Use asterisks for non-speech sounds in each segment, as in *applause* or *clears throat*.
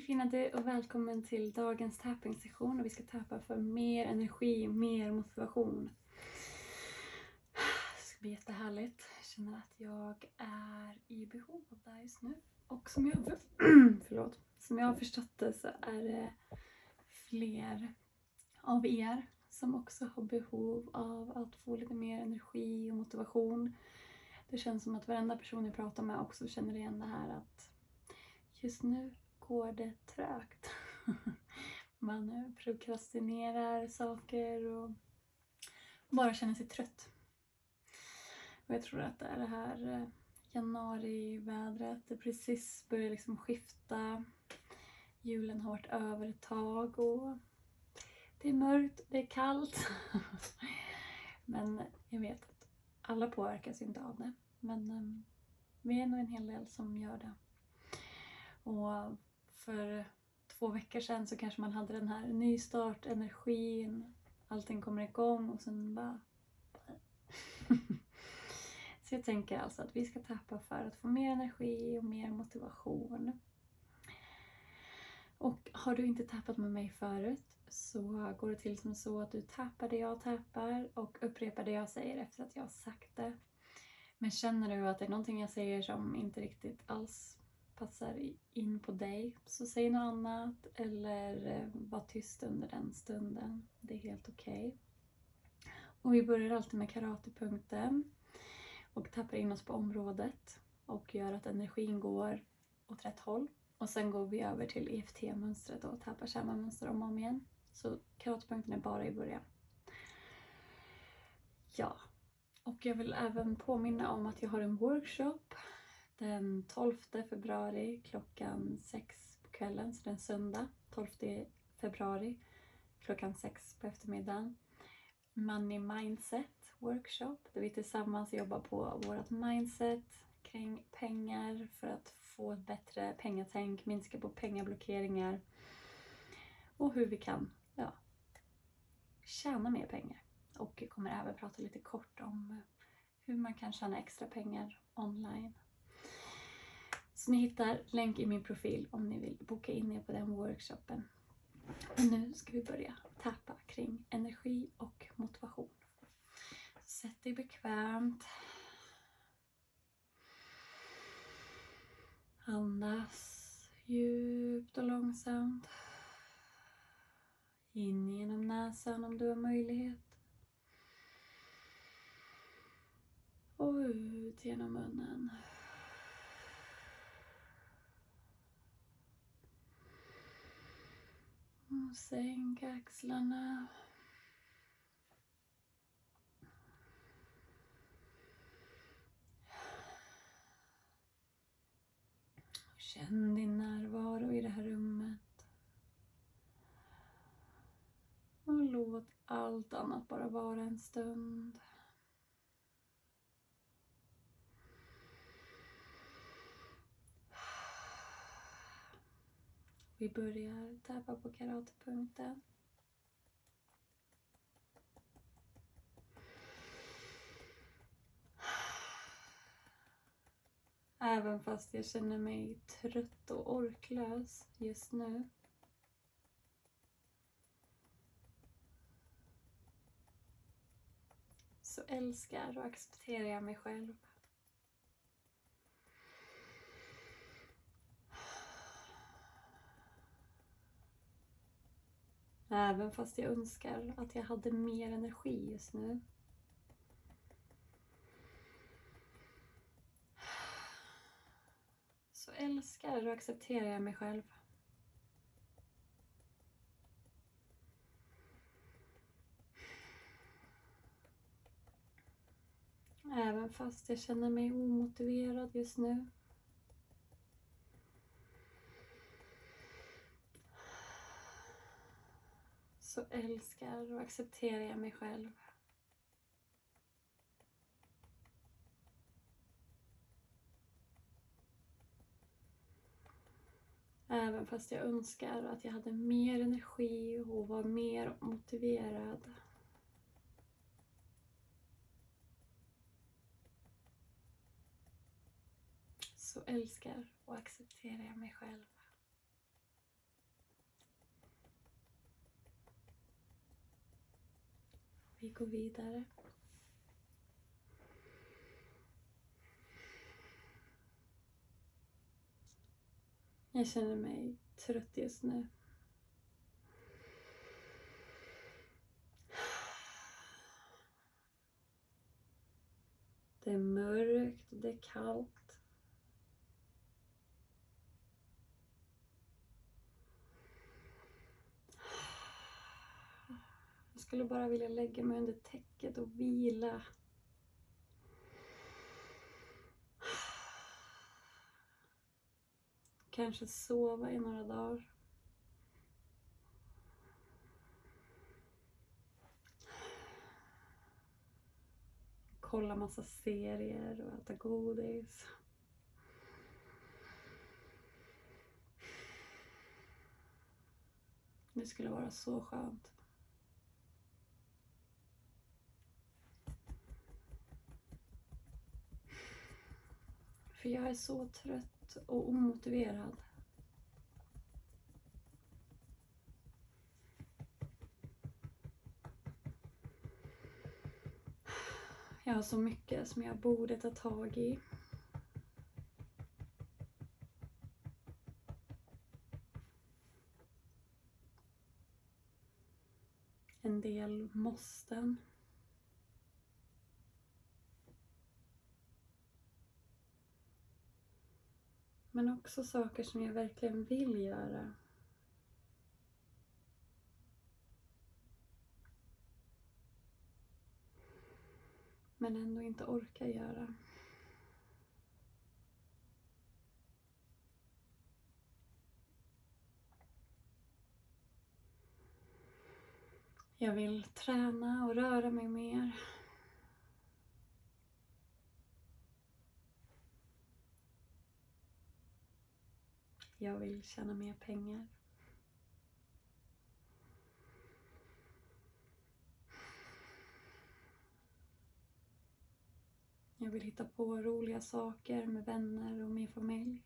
Hej fina du och välkommen till dagens tapping-session och vi ska tappa för mer energi, mer motivation. Det ska bli jättehärligt. Jag känner att jag är i behov av det här just nu. Och som jag, *clears throat* förlåt, som jag har förstått det så är det fler av er som också har behov av att få lite mer energi och motivation. Det känns som att varenda person jag pratar med också känner igen det här att just nu går det trögt. *laughs* Man eh, prokrastinerar saker och bara känner sig trött. Och jag tror att det är det här eh, januarivädret. Det precis börjar liksom skifta. Julen har varit över ett tag och det är mörkt, det är kallt. *laughs* Men jag vet att alla påverkas inte av det. Men eh, vi är nog en hel del som gör det. Och för två veckor sedan så kanske man hade den här nystart, energin, allting kommer igång och sen bara... *laughs* så jag tänker alltså att vi ska tappa för att få mer energi och mer motivation. Och har du inte tappat med mig förut så går det till som så att du tappar det jag tappar och upprepar det jag säger efter att jag har sagt det. Men känner du att det är någonting jag säger som inte riktigt alls passar in på dig så säg något annat eller eh, var tyst under den stunden. Det är helt okej. Okay. Och vi börjar alltid med karatepunkten och tappar in oss på området och gör att energin går åt rätt håll. Och sen går vi över till EFT-mönstret och tappar samma mönster om och om igen. Så karatepunkten är bara i början. Ja, och jag vill även påminna om att jag har en workshop den 12 februari klockan 6 på kvällen, så den söndag 12 februari klockan 6 på eftermiddagen. Money Mindset Workshop där vi tillsammans jobbar på vårt mindset kring pengar för att få ett bättre pengatänk, minska på pengablockeringar och hur vi kan ja, tjäna mer pengar. Och jag kommer även prata lite kort om hur man kan tjäna extra pengar online. Så ni hittar länk i min profil om ni vill boka in er på den workshopen. Och nu ska vi börja tappa kring energi och motivation. Sätt dig bekvämt. Andas djupt och långsamt. In genom näsan om du har möjlighet. Och ut genom munnen. Och sänk axlarna. Känn din närvaro i det här rummet. Och låt allt annat bara vara en stund. Vi börjar tappa på karatepunkten. Även fast jag känner mig trött och orklös just nu. Så älskar och accepterar jag mig själv. Även fast jag önskar att jag hade mer energi just nu. Så älskar och accepterar jag mig själv. Även fast jag känner mig omotiverad just nu. Så älskar och accepterar jag mig själv. Även fast jag önskar att jag hade mer energi och var mer motiverad. Så älskar och accepterar jag mig själv. Vi går vidare. Jag känner mig trött just nu. Det är mörkt och det är kallt. Skulle bara vilja lägga mig under täcket och vila. Kanske sova i några dagar. Kolla massa serier och äta godis. Det skulle vara så skönt. För jag är så trött och omotiverad. Jag har så mycket som jag borde ta tag i. En del måsten. Men också saker som jag verkligen vill göra. Men ändå inte orkar göra. Jag vill träna och röra mig mer. Jag vill tjäna mer pengar. Jag vill hitta på roliga saker med vänner och min familj.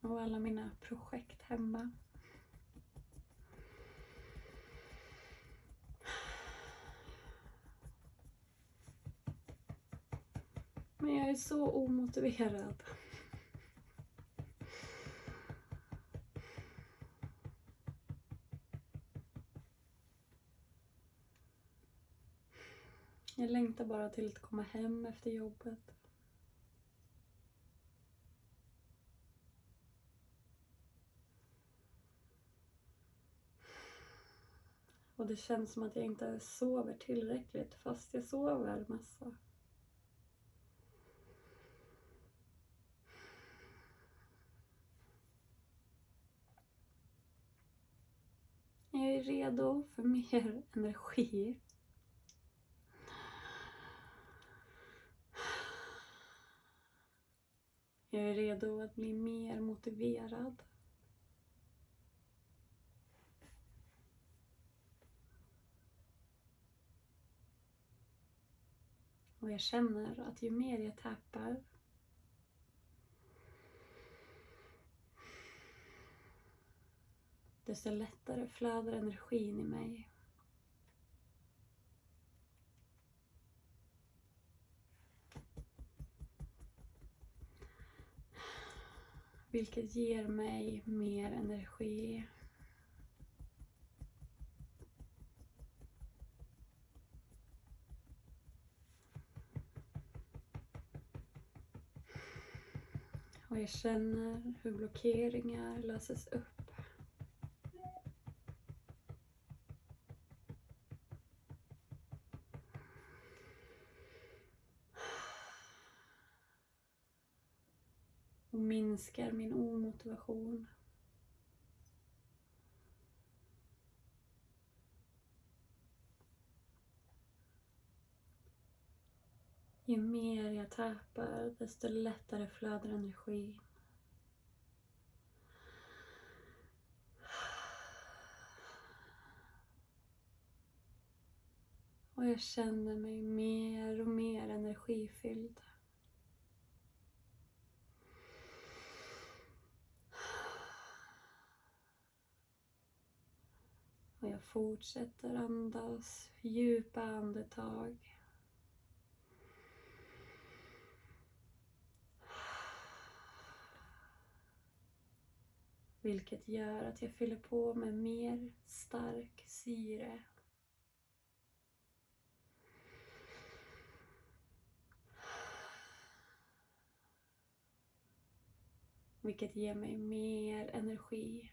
Och alla mina projekt hemma. Är så omotiverad. Jag längtar bara till att komma hem efter jobbet. Och det känns som att jag inte sover tillräckligt fast jag sover massa. Jag är redo för mer *laughs* energi. Jag är redo att bli mer motiverad. Och jag känner att ju mer jag tappar desto lättare flödar energin i mig. Vilket ger mig mer energi. Och jag känner hur blockeringar löses upp. Och minskar min omotivation. Ju mer jag tappar, desto lättare flödar energin. Och jag känner mig mer och mer energifylld. Och jag fortsätter andas djupa andetag. Vilket gör att jag fyller på med mer stark syre. Vilket ger mig mer energi.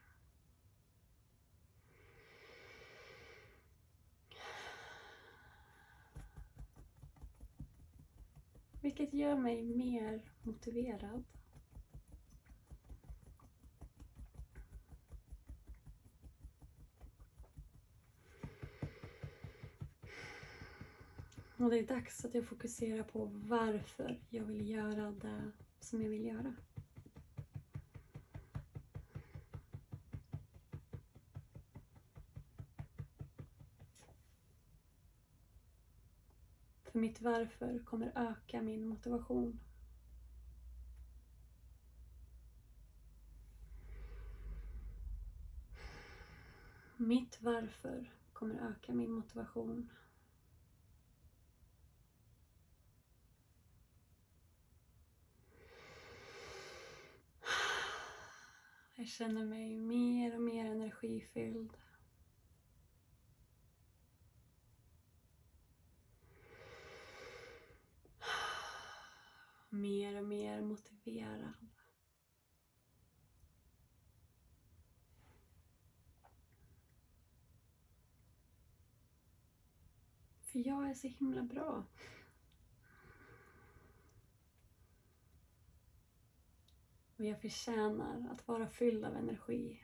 Vilket gör mig mer motiverad. Och det är dags att jag fokuserar på varför jag vill göra det som jag vill göra. Mitt varför kommer öka min motivation. Mitt varför kommer öka min motivation. Jag känner mig mer och mer energifylld. Mer och mer motiverad. För jag är så himla bra. Och jag förtjänar att vara fylld av energi.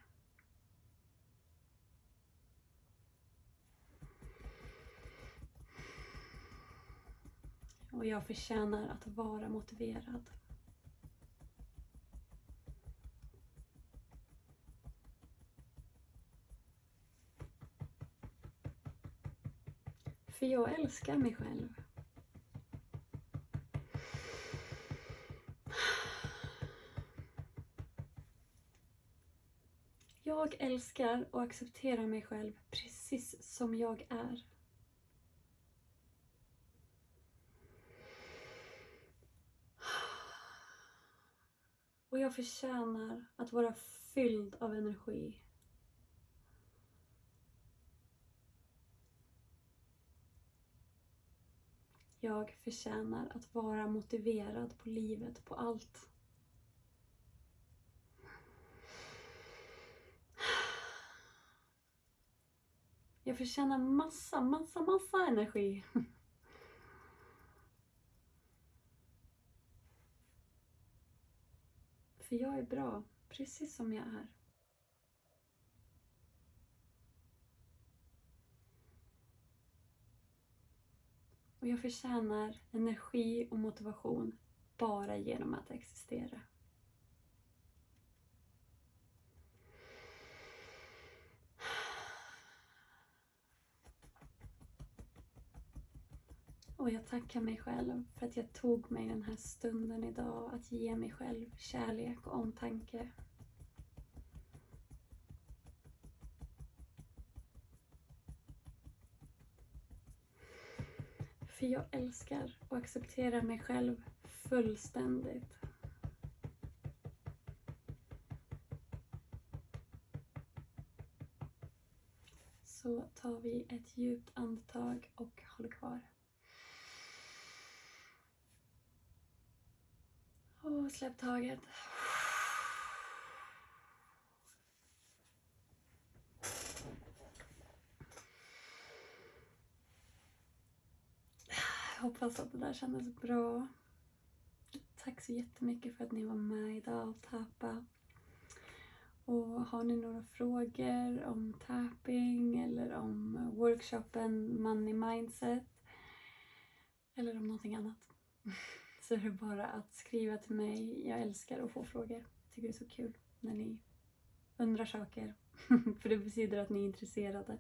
Och jag förtjänar att vara motiverad. För jag älskar mig själv. Jag älskar och accepterar mig själv precis som jag är. Förtjänar att vara fylld av energi. Jag förtjänar att vara motiverad på livet, på allt. Jag förtjänar massa, massa, massa energi. *laughs* För jag är bra, precis som jag är. Och jag förtjänar energi och motivation bara genom att existera. Och jag tackar mig själv för att jag tog mig den här stunden idag att ge mig själv kärlek och omtanke. För jag älskar och accepterar mig själv fullständigt. Så tar vi ett djupt andetag och håller kvar. Och släpp taget. Jag hoppas att det där kändes bra. Tack så jättemycket för att ni var med idag och tappa. Och har ni några frågor om tapping eller om workshopen Money Mindset eller om någonting annat *laughs* så är det bara att skriva till mig. Jag älskar att få frågor. Jag tycker det är så kul när ni undrar saker. *laughs* För det betyder att ni är intresserade.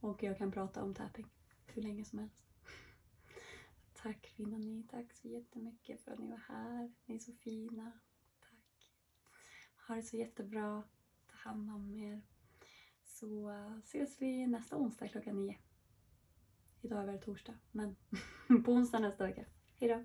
Och jag kan prata om tapping hur länge som helst. *laughs* Tack fina ni. Tack så jättemycket för att ni var här. Ni är så fina. Tack. Ha det så jättebra. Ta hand om er. Så eh, ses vi nästa onsdag klockan nio. Idag är det torsdag, men *laughs* på onsdag nästa vecka. Hejdå!